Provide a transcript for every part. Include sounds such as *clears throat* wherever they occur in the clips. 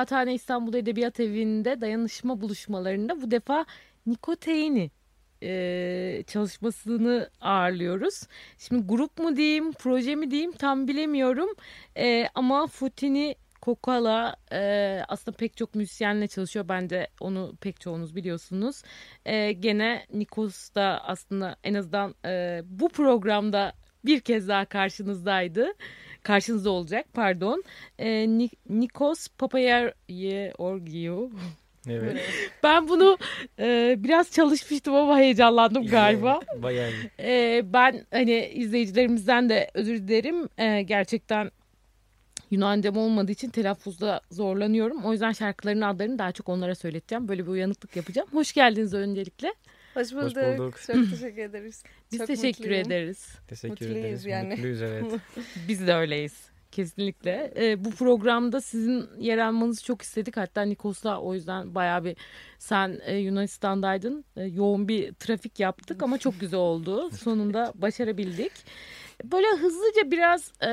Kıraathane İstanbul Edebiyat Evi'nde dayanışma buluşmalarında bu defa Nikoteini e, çalışmasını ağırlıyoruz. Şimdi grup mu diyeyim, proje mi diyeyim tam bilemiyorum. E, ama Futini Kokala e, aslında pek çok müzisyenle çalışıyor. Ben de onu pek çoğunuz biliyorsunuz. E, gene Nikos da aslında en azından e, bu programda bir kez daha karşınızdaydı karşınızda olacak pardon. E, Nikos Papayorgiou Evet. *laughs* Ben bunu e, biraz çalışmıştım ama heyecanlandım galiba. Bayağı E, ben hani izleyicilerimizden de özür dilerim. E, gerçekten Yunancam olmadığı için telaffuzda zorlanıyorum. O yüzden şarkıların adlarını daha çok onlara söyleteceğim. Böyle bir uyanıklık yapacağım. Hoş geldiniz öncelikle. Hoş bulduk. Hoş bulduk. Çok teşekkür ederiz. Biz Çok teşekkür mutluyum. ederiz. Teşekkür Mutluyuz ederiz. yani. Mutluyuz evet. *laughs* Biz de öyleyiz. Kesinlikle. Ee, bu programda sizin yer almanızı çok istedik. Hatta Nikos'la o yüzden bayağı bir sen e, Yunanistan'daydın. E, yoğun bir trafik yaptık ama çok güzel oldu. *laughs* Sonunda başarabildik. Böyle hızlıca biraz e,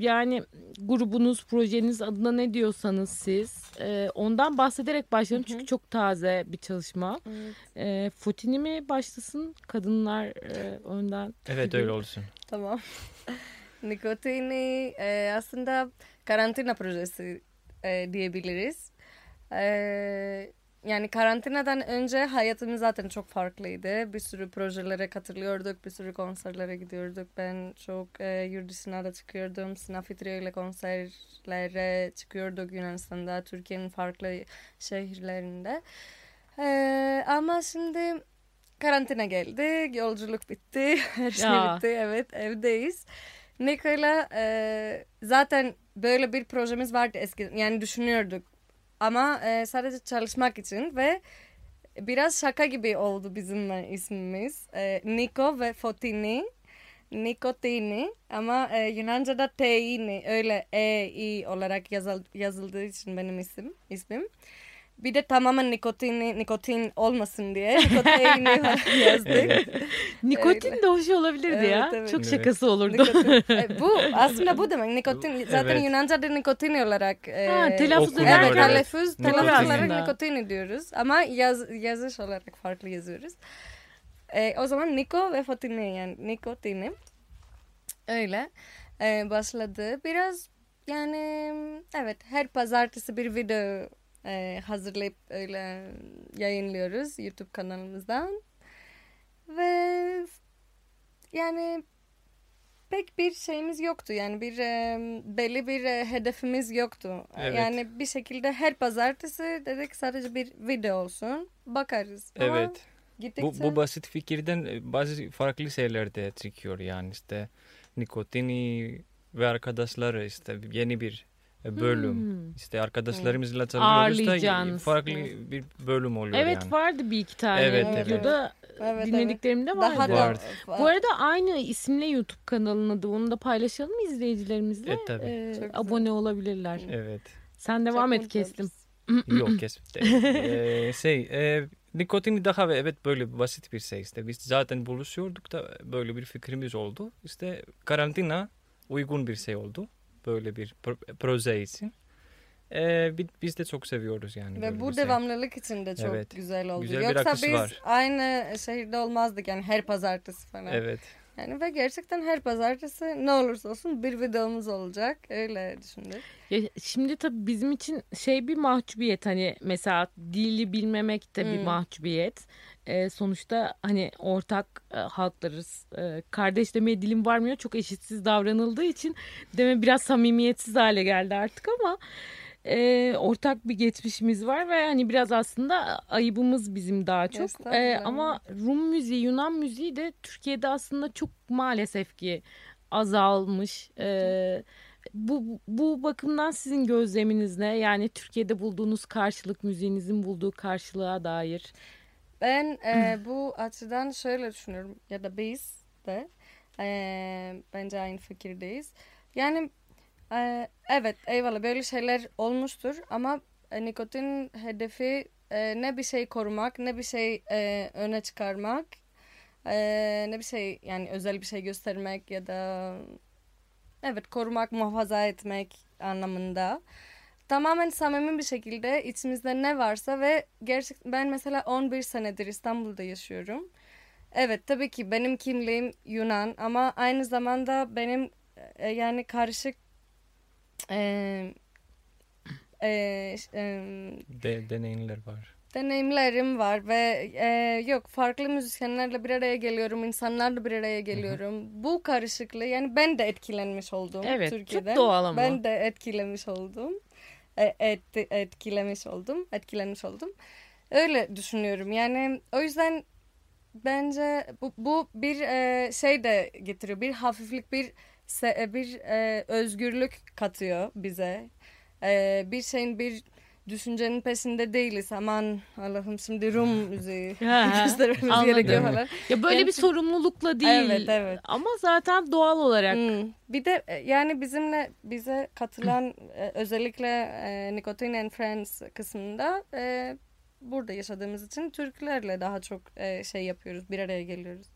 yani grubunuz, projeniz adına ne diyorsanız siz e, ondan bahsederek başlayalım. Çünkü çok taze bir çalışma. Evet, E, Fotini mi başlasın? Kadınlar e, önden. Evet gibi. öyle olsun. tamam. *laughs* Nikotini e, aslında karantina projesi e, diyebiliriz. E, yani karantinadan önce hayatımız zaten çok farklıydı. Bir sürü projelere katılıyorduk, bir sürü konserlere gidiyorduk. Ben çok e, yurt dışına da çıkıyordum. Sinafitrio ile konserlere çıkıyorduk Yunanistan'da, Türkiye'nin farklı şehirlerinde. E, ama şimdi karantina geldi, yolculuk bitti, *laughs* her şey Ya. bitti. Evet, evdeyiz. Niko'yla e, zaten böyle bir projemiz vardı eskiden. Yani düşünüyorduk. Ama e, sadece çalışmak için ve biraz şaka gibi oldu bizim e, ismimiz. E, Niko ve Fotini. Nikotini ama e, Yunanca'da Teini öyle E, I olarak yazıl, yazıldığı için benim isim, ismim. Bir de tamamen nikotini, nikotin olmasın diye *laughs* nikotini *laughs* yazdık. Nikotin de hoş olabilirdi Evet, ya. evet. Çok şakası olurdu. Nikotin. *laughs* E, bu aslında bu demek. Nikotin zaten Evet. Yunanca'da nikotin olarak e, Ha, telaffuz Okunuyor, Evet, telaffuz, Nikotin. telaffuz olarak Aslında. nikotin diyoruz. Ama yaz, yazış olarak farklı yazıyoruz. E, o zaman Niko ve Fotini yani nikotini. Öyle e, başladı. Biraz yani evet her pazartesi bir video e, hazırlayıp öyle yayınlıyoruz YouTube kanalımızdan. Ve yani pek bir şeyimiz yoktu. Yani bir e, belli bir e, hedefimiz yoktu. Evet. Yani bir şekilde her pazartesi dedik sadece bir video olsun. Bakarız. Ama Evet. Bu, gittikçe- bu basit fikirden e, bazı farklı şeyler de çıkıyor yani işte nikotini ve arkadaşları işte yeni bir bölüm. Hmm. İşte arkadaşlarımızla çalışıyoruz da farklı bir bölüm oluyor Evet yani. vardı bir iki tane Evet, evet. videoda Evet, dinlediklerimde vardı. Daha da Vardı. Bu arada aynı isimle YouTube kanalının adı. Onu da paylaşalım mı izleyicilerimizle? E, tabii. Ee, Çok güzel. abone olabilirler. Evet. Sen Çok devam et mutlu kestim. *laughs* Yok kes. *laughs* Ee, şey, e, nikotini daha evet böyle basit bir şey işte. Biz zaten buluşuyorduk da böyle bir fikrimiz oldu. İşte karantina uygun bir şey oldu. Böyle bir pro- proje için. Ee, bi- biz de çok seviyoruz yani. Ve bu şey. devamlılık için de çok Evet. güzel oldu. Güzel bir Yoksa biz var. aynı şehirde olmazdık yani her pazartesi falan. Evet. Yani ve gerçekten her pazartesi ne olursa olsun bir videomuz olacak. Öyle düşündük. Ya şimdi tabii bizim için şey bir mahcubiyet hani mesela dili bilmemek de bir Hmm. mahcubiyet. Ee, sonuçta hani ortak e, halklarız. Ee, kardeş demeye dilim varmıyor. Çok eşitsiz davranıldığı için deme biraz samimiyetsiz hale geldi artık ama e, ortak bir geçmişimiz var ve hani biraz aslında ayıbımız bizim daha çok. Ee, ama Rum müziği, Yunan müziği de Türkiye'de aslında çok maalesef ki azalmış. Ee, bu bu bakımdan sizin gözleminiz ne? Yani Türkiye'de bulduğunuz karşılık, müziğinizin bulduğu karşılığa dair. Ben e, bu açıdan şöyle düşünüyorum ya da biz de e, bence aynı fikirdeyiz. Yani e, evet eyvallah böyle şeyler olmuştur ama e, nikotin hedefi e, ne bir şey korumak ne bir şey e, öne çıkarmak e, ne bir şey yani özel bir şey göstermek ya da evet korumak muhafaza etmek anlamında tamamen samimi bir şekilde içimizde ne varsa ve gerçek ben mesela 11 senedir İstanbul'da yaşıyorum. Evet tabii ki benim kimliğim Yunan ama aynı zamanda benim e, yani karışık e, e, e, De, deneyimler var. deneyimlerim var ve e, yok farklı müzisyenlerle bir araya geliyorum, insanlarla bir araya geliyorum. Bu karışıklığı yani ben de etkilenmiş oldum Evet, çok Türkiye'den. doğal ama. Ben de etkilenmiş oldum. E, et, etkilemiş oldum, etkilenmiş oldum. Öyle düşünüyorum. Yani o yüzden bence bu, bu bir e, şey de getiriyor. Bir hafiflik, bir se- bir e, özgürlük katıyor bize. E, bir şeyin bir düşüncenin peşinde değiliz. Aman Allah'ım şimdi Rum müziği *laughs* göstermemiz gerekiyor falan. Ya böyle Yani bir sorumlulukla değil. Evet, evet. Ama zaten doğal olarak. Hmm. Bir de e, yani bizimle bize katılan e, özellikle e, Nicotine and Friends kısmında e, burada yaşadığımız için Türklerle daha çok e, şey yapıyoruz, bir araya geliyoruz.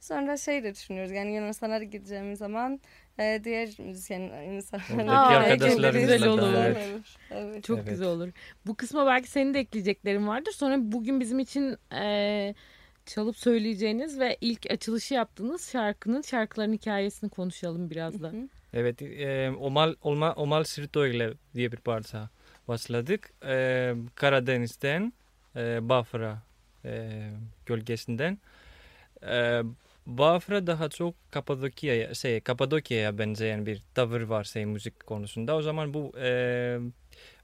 Sonra şey de düşünüyoruz yani Yunanistan'a gideceğimiz zaman e, diğer müzisyen insanlarla arkadaşlarımızla Güzel evet. Evet. Çok Evet. güzel olur. Bu kısma belki senin de ekleyeceklerin vardır. Sonra bugün bizim için e, çalıp söyleyeceğiniz ve ilk açılışı yaptığınız şarkının şarkıların hikayesini konuşalım biraz da. Evet, e, Omal, Olma, Omal Sirto ile diye bir parça başladık. E, Karadeniz'den, e, Bafra e, gölgesinden. E, Bafra daha çok Kapadokya'ya, şey, Kapadokya'ya benzeyen bir tavır var şey, müzik konusunda. O zaman bu e,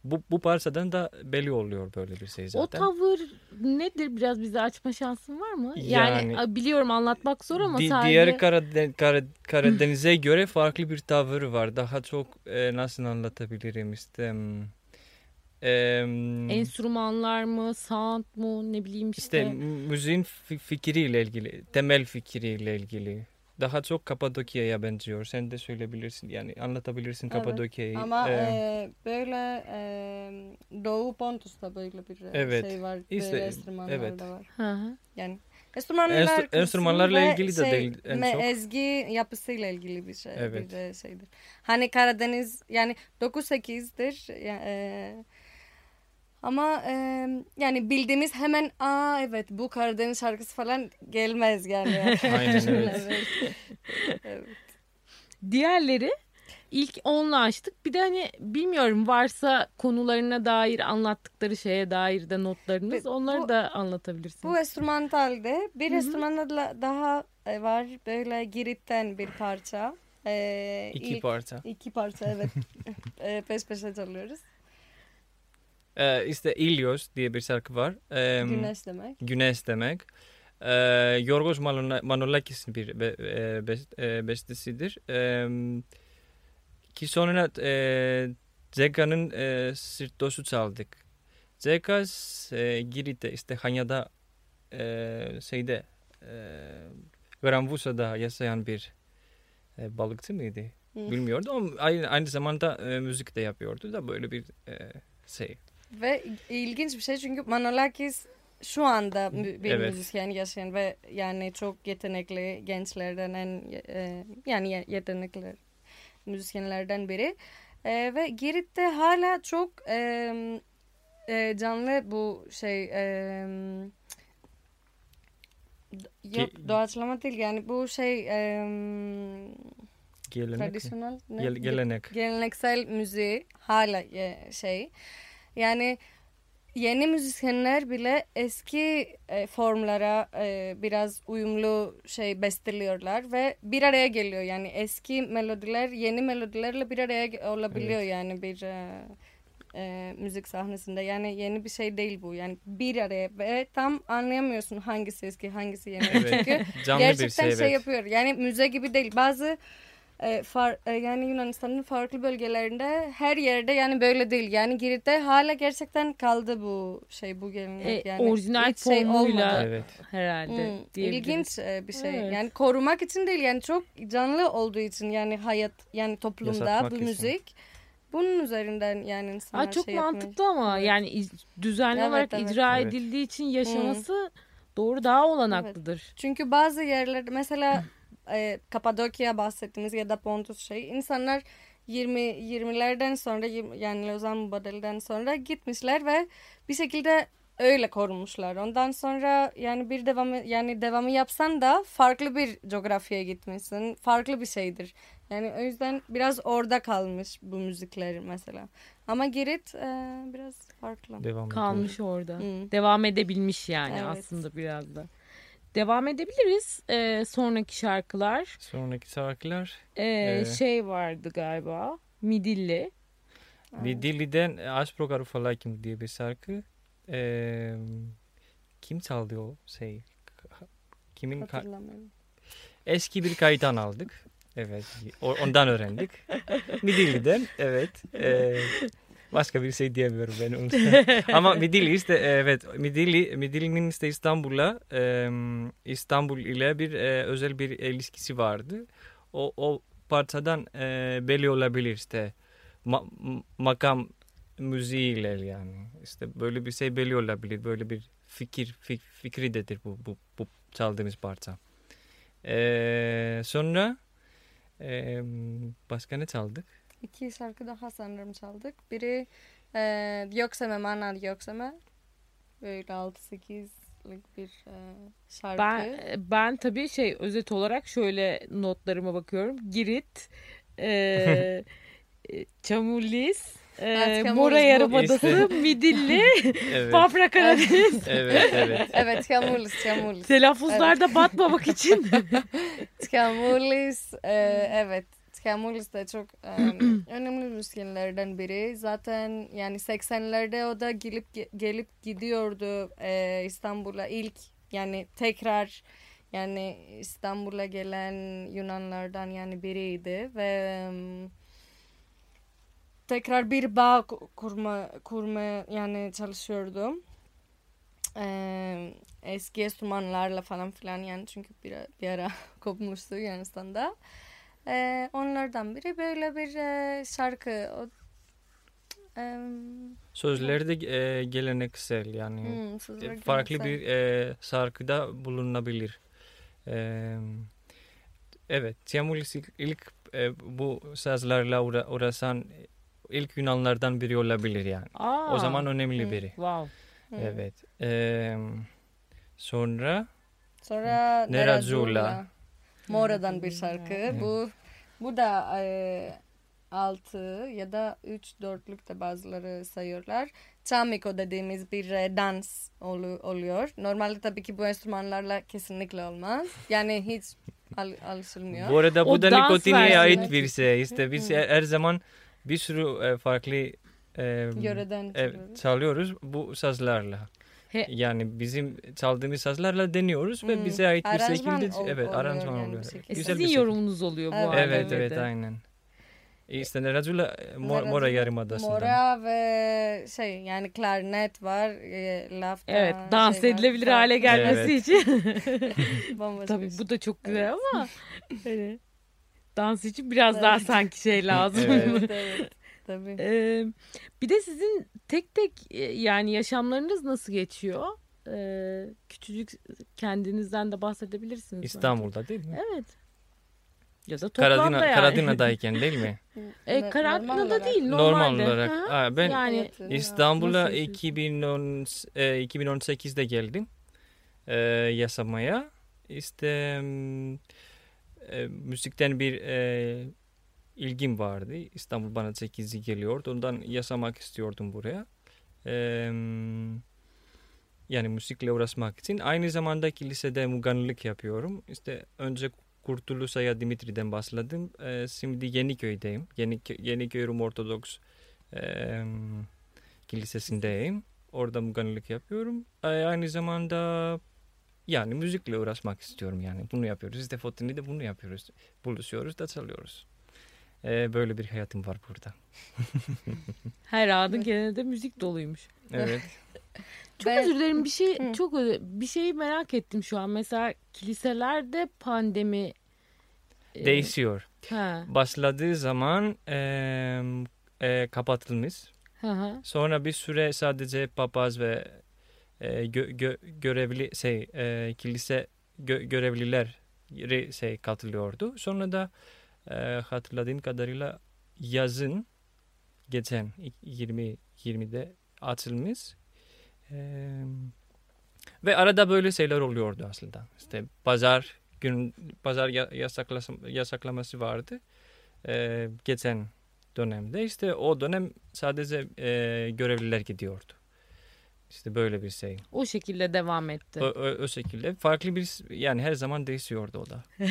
bu, bu parçadan da belli oluyor böyle bir şey O zaten. tavır nedir? Biraz bize açma şansın var mı? Yani, Yani- biliyorum anlatmak zor ama Di- sadece... Diğer Karaden, Kara- Karadeniz'e göre farklı bir tavır var. Daha çok e, nasıl anlatabilirim işte... hmm, em, Enstrümanlar mı, sound mu, ne bileyim işte. işte müziğin fi- fikriyle ilgili, temel fikriyle ilgili. Daha çok Kapadokya'ya benziyor. Sen de söyleyebilirsin yani anlatabilirsin Evet. Kapadokya'yı. Ama Ee, e, böyle e, Doğu Pontus'ta böyle bir e, Evet. şey var. İşte, böyle enstrümanlar evet. da var. Hı hı. Yani enstrümanlar Enstr- enstrümanlarla ilgili de değil en me- çok. Ezgi yapısıyla ilgili bir şey. Evet. Bir de şeydir. Hani Karadeniz yani 9-8'dir. Ya, e, ama e, yani bildiğimiz hemen aa evet bu Karadeniz şarkısı falan gelmez yani. *laughs* Aynen, *laughs* evet. evet. Diğerleri ilk onunla açtık. Bir de hani bilmiyorum varsa konularına dair anlattıkları şeye dair de notlarınız. Onları bu- da anlatabilirsiniz. Bu enstrümantalde bir enstrümanla daha e, var böyle Girit'ten bir parça. E, iki ilk- parça. İki parça evet. *laughs* e, peş peşe çalıyoruz. Ee, işte İlyos diye bir şarkı var. Em, Güneş demek. Güneş demek. Ee, Yorgos Manolakis Manolakis'in bir be, e, best, e, bestesidir. Ee, ki sonra e, Zeka'nın e, Sirtos'u çaldık. Zeka e, Girit'te işte Hanya'da e, şeyde e, Granvusa'da yaşayan bir e, balıkçı mıydı? Bilmiyordu ama aynı, aynı zamanda e, müzik de yapıyordu da böyle bir e, şey. Ve ilginç bir şey çünkü Manolakis şu anda bir Evet. müzisyen yaşayan ve yani çok yetenekli gençlerden en e, yani ye- yetenekli müzisyenlerden biri. E, ve Girit'te hala çok e, e, canlı bu şey e, yok doğaçlama değil yani bu şey e, Gelenek. mi? tradisyonel ne? Gel- gelenek. geleneksel müziği hala e, şey yani yeni müzisyenler bile eski e, formlara e, biraz uyumlu şey besteliyorlar ve bir araya geliyor yani eski melodiler yeni melodilerle bir araya olabiliyor Evet. yani bir e, e, müzik sahnesinde yani yeni bir şey değil bu yani bir araya ve tam anlayamıyorsun hangisi eski hangisi yeni Evet. çünkü *laughs* Canlı gerçekten bir şey, şey evet. yapıyor. Yani müze gibi değil. Bazı e, far, e, yani Yunanistan'ın farklı bölgelerinde her yerde yani böyle değil. Yani Girit'te hala gerçekten kaldı bu şey bu gelenek. E, yani orijinal şey formuyla olmadı. Evet. herhalde Hmm, diyebiliriz. ilginç e, bir şey. Evet. Yani korumak için değil yani çok canlı olduğu için yani hayat yani toplumda Yaşatmak bu için. müzik bunun üzerinden yani insanlar Aa, çok şey mantıklı ama Evet. yani düzenli Evet, olarak evet. icra Evet. edildiği için yaşaması doğru daha olanaklıdır. Çünkü bazı yerlerde mesela *laughs* e, Kapadokya bahsettiğimiz ya da Pontus şey insanlar 20 20'lerden sonra yani Lozan Mübadele'den sonra gitmişler ve bir şekilde öyle korumuşlar. Ondan sonra yani bir devamı yani devamı yapsan da farklı bir coğrafyaya gitmişsin. Farklı bir şeydir. Yani o yüzden biraz orada kalmış bu müzikler mesela. Ama Girit e, biraz farklı. Devam ediyor. Kalmış orada. Hı. Devam edebilmiş yani Evet. aslında biraz da. Devam edebiliriz. Ee, sonraki şarkılar. Sonraki şarkılar Ee, Ee, şey vardı galiba. Midilli. bir Dili'den Aspro Garufalakim diye bir şarkı. Ee, kim çaldı o şey? Kimin Hatırlamıyorum. eski bir kayıttan aldık. Evet. Ondan öğrendik. *laughs* Midilli'den evet. Ee, başka bir şey diyemiyorum ben üstüne. *laughs* Ama Midilli işte evet Midilli Midilli'nin işte İstanbul'a e, İstanbul ile bir e, özel bir ilişkisi vardı. O o parçadan e, belli olabilir işte Ma- makam müziğiyle yani işte böyle bir şey belli olabilir böyle bir fikir fik, fikridedir bu bu bu çaldığımız parça. Ee, sonra e, başka ne çaldık? İki şarkı daha sanırım çaldık. Biri e, Yokseme Mana Yokseme. Böyle 6-8'lik bir e, şarkı. Ben ben tabii şey özet olarak şöyle notlarıma bakıyorum. Girit, e, Çamurlis, e, Evet, Çamurlis Mora. Yarımadası, İşte. Midilli, Evet. Bafra Karadeniz. evet evet. evet Tiamurlis, Tiamurlis. Telaffuzlarda batmamak için. Tiamurlis, e, evet. Tiamurlis de çok *clears throat* önemli müzisyenlerden biri. Zaten yani 80'lerde o da gelip gelip gidiyordu e, İstanbul'a ilk yani tekrar yani İstanbul'a gelen Yunanlardan yani biriydi ve tekrar bir bağ ku- kurma kurma yani çalışıyordum. Ee, eski enstrümanlarla falan filan yani çünkü bir, bir ara *laughs* kopmuştu Yunanistan'da. Ee, onlardan biri böyle bir e, şarkı. O, em, Sözleri de e, geleneksel yani hmm, e, farklı geleneksel. bir e, şarkıda bulunabilir. E, evet, Tiamulis ilk, ilk, e, bu sazlarla uğra- uğraşan ilk Yunanlardan biri olabilir yani. Aa, O zaman önemli Hı. biri. wow. Hmm. Evet. E, sonra Sonra Nerazzurla. Mora'dan bir şarkı. Bu bu da e, 6 ya da 3 dörtlük de bazıları sayıyorlar. Chamiko dediğimiz bir e, dans olu- oluyor. Normalde tabii ki bu enstrümanlarla kesinlikle olmaz. Yani hiç al, alışılmıyor. bu arada bu O da Nikotini'ye ait bir şey. İşte biz Hı. her zaman bir sürü e, farklı e, Yöreden e, çalıyoruz. çalıyoruz bu sazlarla. He- Yani bizim çaldığımız sazlarla deniyoruz ve Hmm. bize ait bir şekilde ol- evet aranjman yani oluyor. bir şekilde. E, Güzel bir sizin şey. yorumunuz oluyor bu Evet, arada. Evet evet de. aynen. İşte Nerazula Mor, Nerazzurla, Mora Yarımadası'ndan. Mora ve şey yani klarnet var, e, lafta Evet, dans şey var. edilebilir Çok- hale gelmesi Evet. için. *laughs* *laughs* Tabii şey. bu da çok güzel ama *laughs* hani dans için biraz daha Evet. sanki şey lazım. Evet. Evet, evet. Tabii. Ee, bir de sizin tek tek e, yani yaşamlarınız nasıl geçiyor? Ee, küçücük kendinizden de bahsedebilirsiniz. İstanbul'da değil mi? Evet. Ya da toplamda Karadina, yani. Karadina'dayken değil mi? *laughs* E, normal olarak. değil Normal normalde. olarak. Hı hı. Ha, ben yani İstanbul'a Nasıl yaşıyorsun? 2010, e, 2018'de geldim e, yaşamaya. İşte e, müzikten bir e, ilgim vardı. İstanbul bana çekici geliyordu. Ondan yaşamak istiyordum buraya. E, yani müzikle uğraşmak için. Aynı zamanda kilisede muganlık yapıyorum. İşte önce Kurtuluş Aya Dimitri'den başladım. E, şimdi Yeniköy'deyim. Yenik, Yeniköy Rum Ortodoks e, kilisesindeyim. Orada muganlık yapıyorum. E, aynı zamanda yani müzikle uğraşmak istiyorum yani. Bunu yapıyoruz. İşte Fotini bunu yapıyoruz. Buluşuyoruz da çalıyoruz. E, böyle bir hayatım var burada. *laughs* her anın genelde müzik doluymuş. Evet. *laughs* Çok Ben- özür dilerim bir şey Hı. çok özür- bir şeyi merak ettim şu an. Mesela kiliselerde pandemi e, Değişiyor. Ha, Başladığı zaman e, e, kapatılmış. hı hı. Sonra bir süre sadece papaz ve e, gö- gö- görevli şey e, kilise gö- görevliler şey katılıyordu. Sonra da e, hatırladığım kadarıyla yazın geçen 2020'de açılmış. E, ve arada böyle şeyler oluyordu aslında. İşte pazar gün pazar ya- yasaklaması, yasaklaması vardı. E, geçen dönemde işte o dönem sadece e, görevliler gidiyordu. İşte böyle bir şey. O şekilde devam etti. O, o, o şekilde farklı bir yani her zaman değişiyordu o da. *laughs*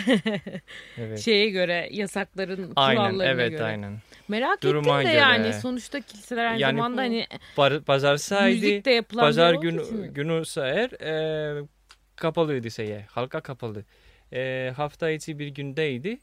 Evet. Şeye göre yasakların aynen kurallarına evet göre. aynen. Merak Duruma ettim de göre. yani sonuçta kiliseler aynı Yani zamanda hani Par, pazar saydı müzik de yapılan pazar olduğu günü, sayar e, kapalıydı şeye halka kapalı. E, hafta içi bir gündeydi gün,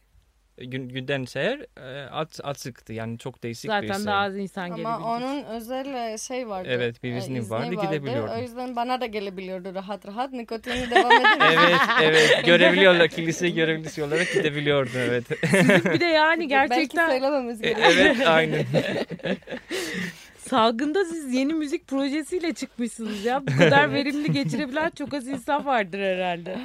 günden seher e, at, açıktı. Yani çok değişik bir Zaten şey. daha az insan Ama gelebilecek. onun özel e, şey vardı. Evet, bir e, izni izni vardı, gidebiliyordu. O yüzden bana da gelebiliyordu rahat rahat. Nikotini devam edebiliyordu. *laughs* Evet, evet. Görebiliyorlar. Kilise görevlisi olarak gidebiliyordu. Evet. Sizin bir de yani *laughs* Belki gerçekten söylememiz E, gerekiyor. evet, aynen. *laughs* salgında siz yeni müzik projesiyle çıkmışsınız ya. Bu kadar verimli geçirebilen çok az insan vardır herhalde.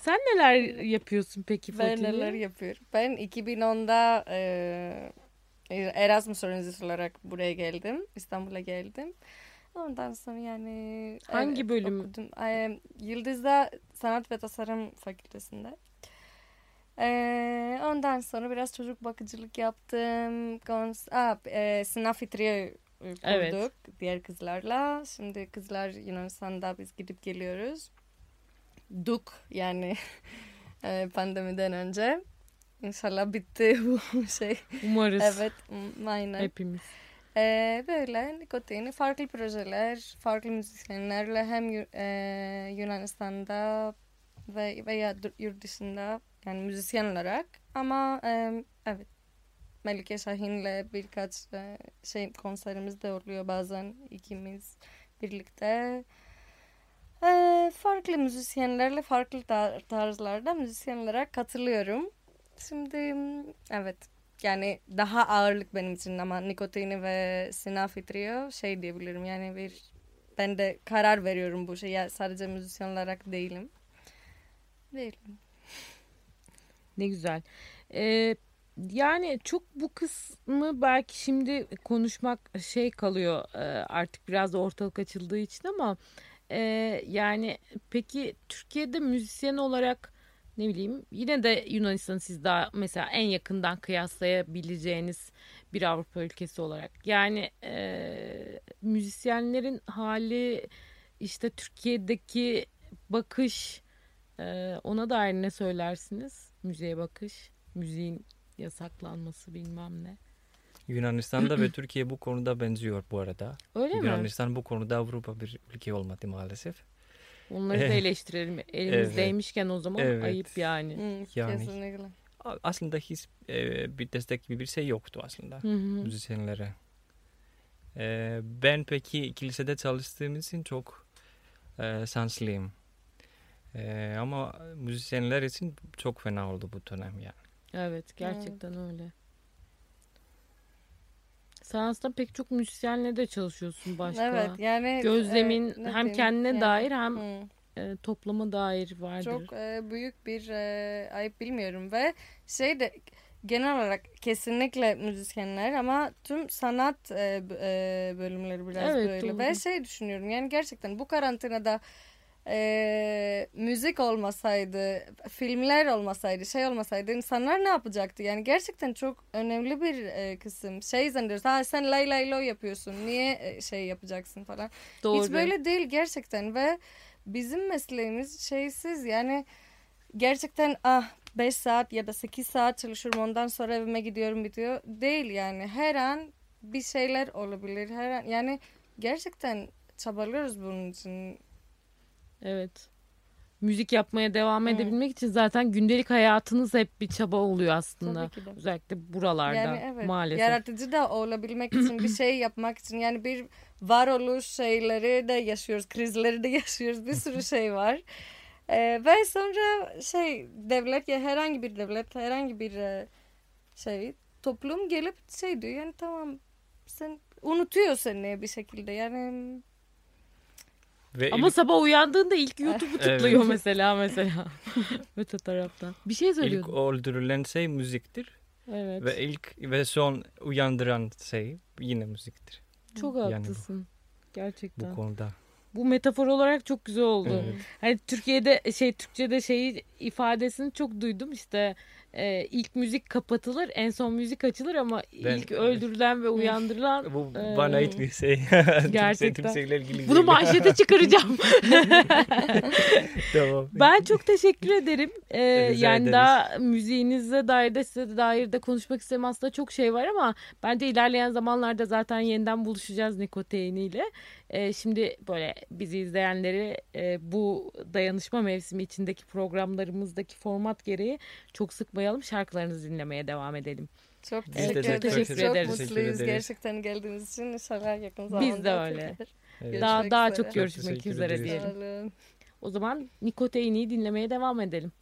Sen neler yapıyorsun peki Ben Fatih? neler yapıyorum. Ben 2010'da e, Erasmus öğrencisi olarak buraya geldim. İstanbul'a geldim. Ondan sonra yani... Hangi bölüm? Okudum. E, Yıldız'da Sanat ve Tasarım Fakültesinde. E, ondan sonra biraz çocuk bakıcılık yaptım. Kons Aa, e, sınav fitriye kurduk Evet. diğer kızlarla. Şimdi kızlar Yunanistan'da biz gidip geliyoruz. Duk yani *laughs* e, pandemiden önce. İnşallah bitti *laughs* bu şey. Umarız Evet, m- aynen. hepimiz. Ee, böyle nikotini farklı projeler, farklı müzisyenlerle hem e, Yunanistan'da ve veya yurt dışında yani müzisyen olarak ama e, evet Melike Şahin'le birkaç e, şey konserimiz de oluyor bazen ikimiz birlikte. E, farklı müzisyenlerle farklı tar- tarzlarda müzisyen olarak katılıyorum. Şimdi evet yani daha ağırlık benim için ama nikotini ve sinafi trio şey diyebilirim yani bir ben de karar veriyorum bu şeye sadece müzisyen olarak değilim. Değilim. Ne güzel. Ee, yani çok bu kısmı belki şimdi konuşmak şey kalıyor e, artık biraz da ortalık açıldığı için ama e, yani peki Türkiye'de müzisyen olarak ne bileyim yine de Yunanistan'ı siz daha mesela en yakından kıyaslayabileceğiniz bir Avrupa ülkesi olarak yani e, müzisyenlerin hali işte Türkiye'deki bakış e, ona dair ne söylersiniz? Müziğe bakış, müziğin yasaklanması bilmem ne. Yunanistan'da ve *clears throat* Türkiye bu konuda benziyor bu arada. Öyle mi? Yunanistan bu konuda Avrupa bir ülke olmadı maalesef. Onları da eleştirelim. Elimizdeymişken o zaman Evet. ayıp yani. Hmm, Yani- Kesinlikle. Aslında hiç e, bir destek gibi bir şey yoktu aslında Hı hı. müzisyenlere. E, ben peki kilisede çalıştığım için çok e, şanslıyım. E, ama müzisyenler için çok fena oldu bu dönem yani. Evet gerçekten öyle. Aslında pek çok müzisyenle de çalışıyorsun başka. Evet yani Gözlemin e, ne hem diyeyim, kendine yani, dair hem hmm. e, topluma dair vardır. Çok e, büyük bir e, ayıp bilmiyorum ve şey de genel olarak kesinlikle müzisyenler ama tüm sanat e, e, bölümleri biraz Evet, böyle doğru. ve şey düşünüyorum yani gerçekten bu karantinada e, müzik olmasaydı filmler olmasaydı şey olmasaydı insanlar ne yapacaktı yani gerçekten çok önemli bir e, kısım şey zannediyoruz ha sen lay lay lo yapıyorsun niye e, şey yapacaksın falan Doğru. hiç böyle değil gerçekten ve bizim mesleğimiz şeysiz yani gerçekten ah 5 saat ya da 8 saat çalışıyorum ondan sonra evime gidiyorum bitiyor. Değil yani her an bir şeyler olabilir. Her an yani gerçekten çabalıyoruz bunun için. Evet. Müzik yapmaya devam Hı. edebilmek için zaten gündelik hayatınız hep bir çaba oluyor aslında. Tabii ki de. Özellikle buralarda Yani evet maalesef. yaratıcı da olabilmek için bir *clears throat* şey yapmak için yani bir varoluş şeyleri de yaşıyoruz krizleri de *laughs* yaşıyoruz bir sürü şey var Ee, ve sonra şey devlet ya herhangi bir devlet herhangi bir şey toplum gelip şey diyor yani tamam sen unutuyor seni bir şekilde yani Ve Ama ilk- sabah uyandığında ilk YouTube'u Evet. tıklıyor mesela mesela. *laughs* Öte taraftan. Bir şey ilk söylüyordun. öldürülen şey müziktir. Evet. Ve ilk ve son uyandıran şey yine müziktir Çok Yani bu- haklısın. Gerçekten. bu Bu, konuda. metafor olarak çok güzel oldu. Evet. Hani Türkiye'de şey Türkçe'de şeyi ifadesini çok duydum işte e, ilk müzik kapatılır en son müzik açılır ama Ben- ilk öldürülen ve uyandırılan Bu Ee, bana ait bir şey. *laughs* gerçekten. Türkçeyle ilgili bunu manşete çıkaracağım. *laughs* tamam. Ben çok teşekkür ederim. Ee, Rica yani ederiz. daha müziğinize dair de size dair de konuşmak istemem aslında çok şey var ama bence ilerleyen zamanlarda zaten yeniden buluşacağız Nikoteini ile. Ee, şimdi böyle bizi izleyenleri e, bu dayanışma mevsimi içindeki programlarımızdaki format gereği çok sıkmayın. Unutmayalım. Şarkılarınızı dinlemeye devam edelim. Çok Evet, teşekkür, çok ederiz. teşekkür çok ederiz. mutluyuz Teşekkür ederiz. gerçekten geldiğiniz için. İnşallah yakın zamanda. Biz de öyle. Evet. Daha daha çok Çok görüşmek teşekkür üzere ederiz. diyelim. Olun. O zaman Nikoteini'yi dinlemeye devam edelim.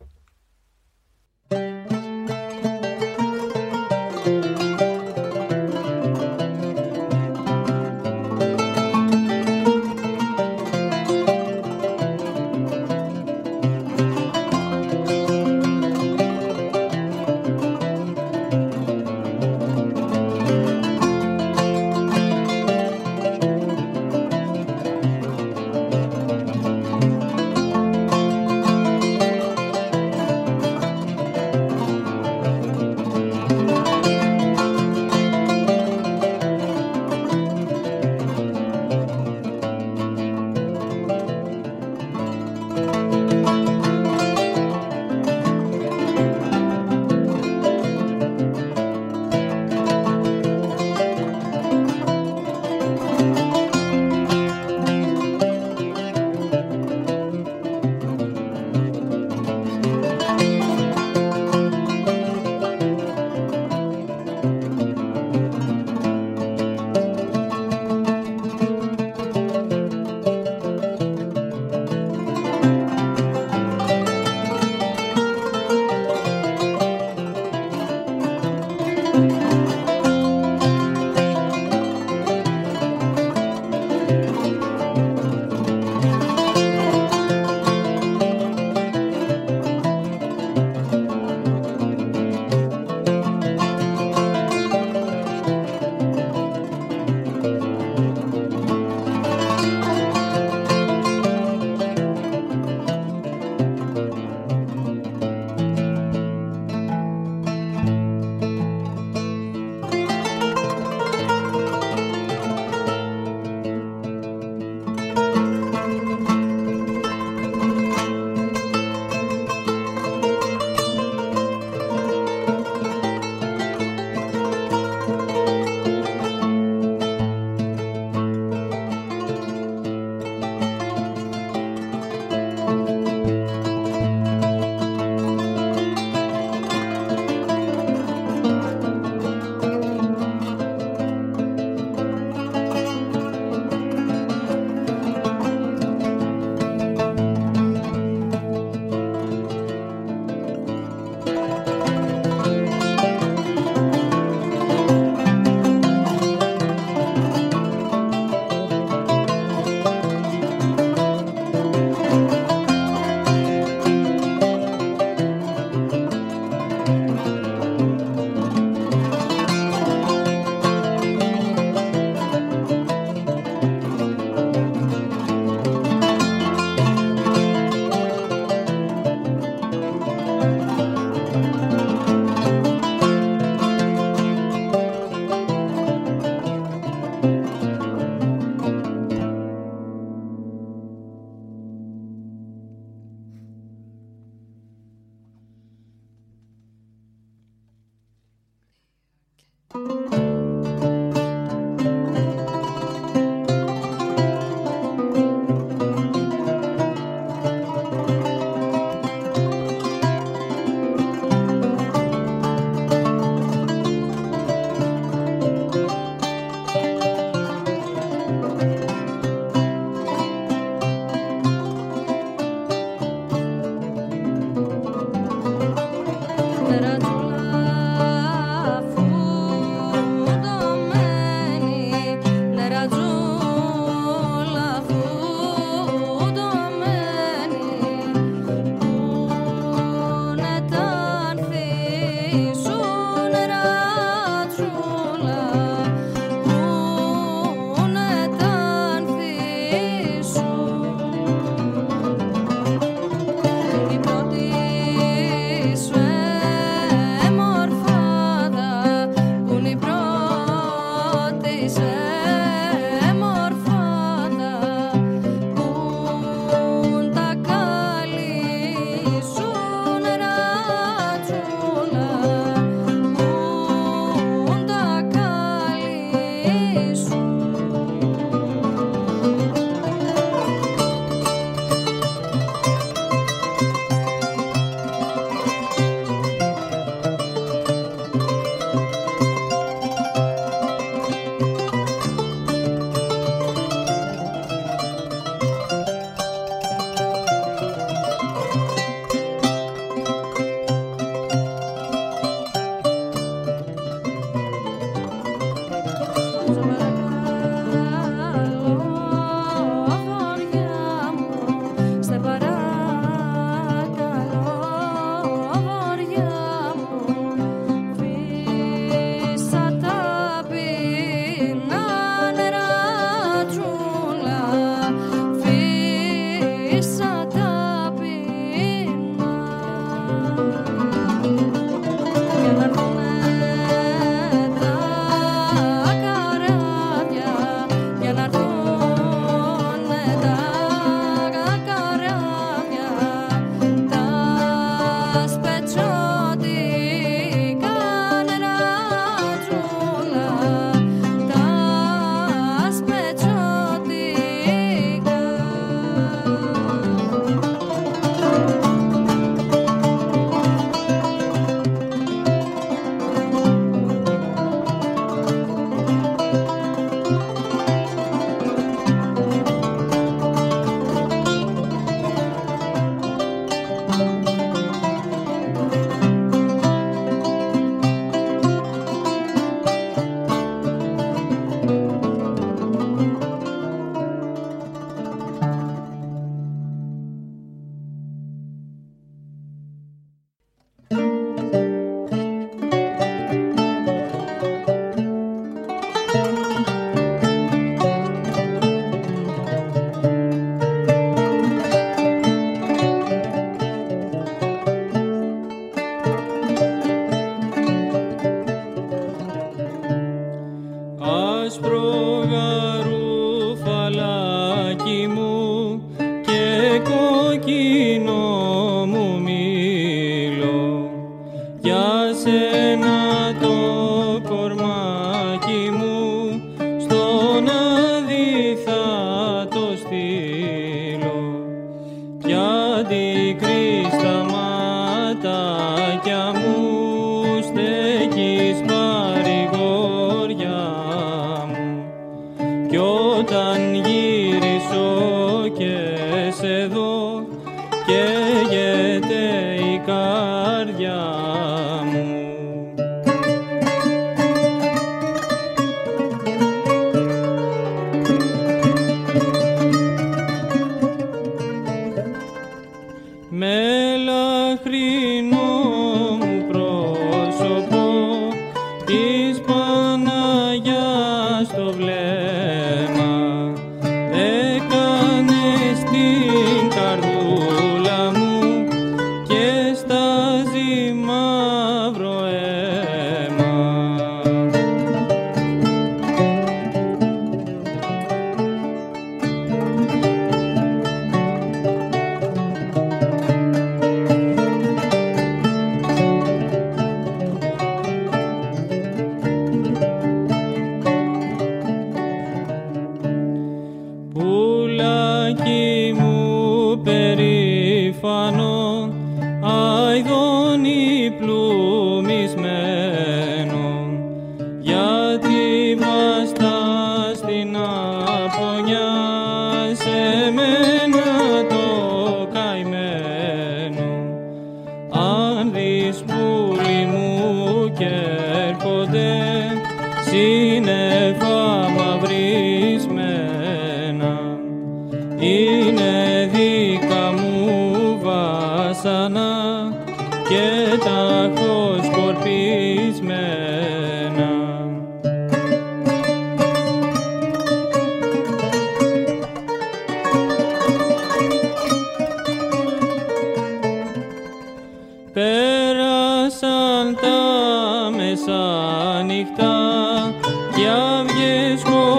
καρδιές μου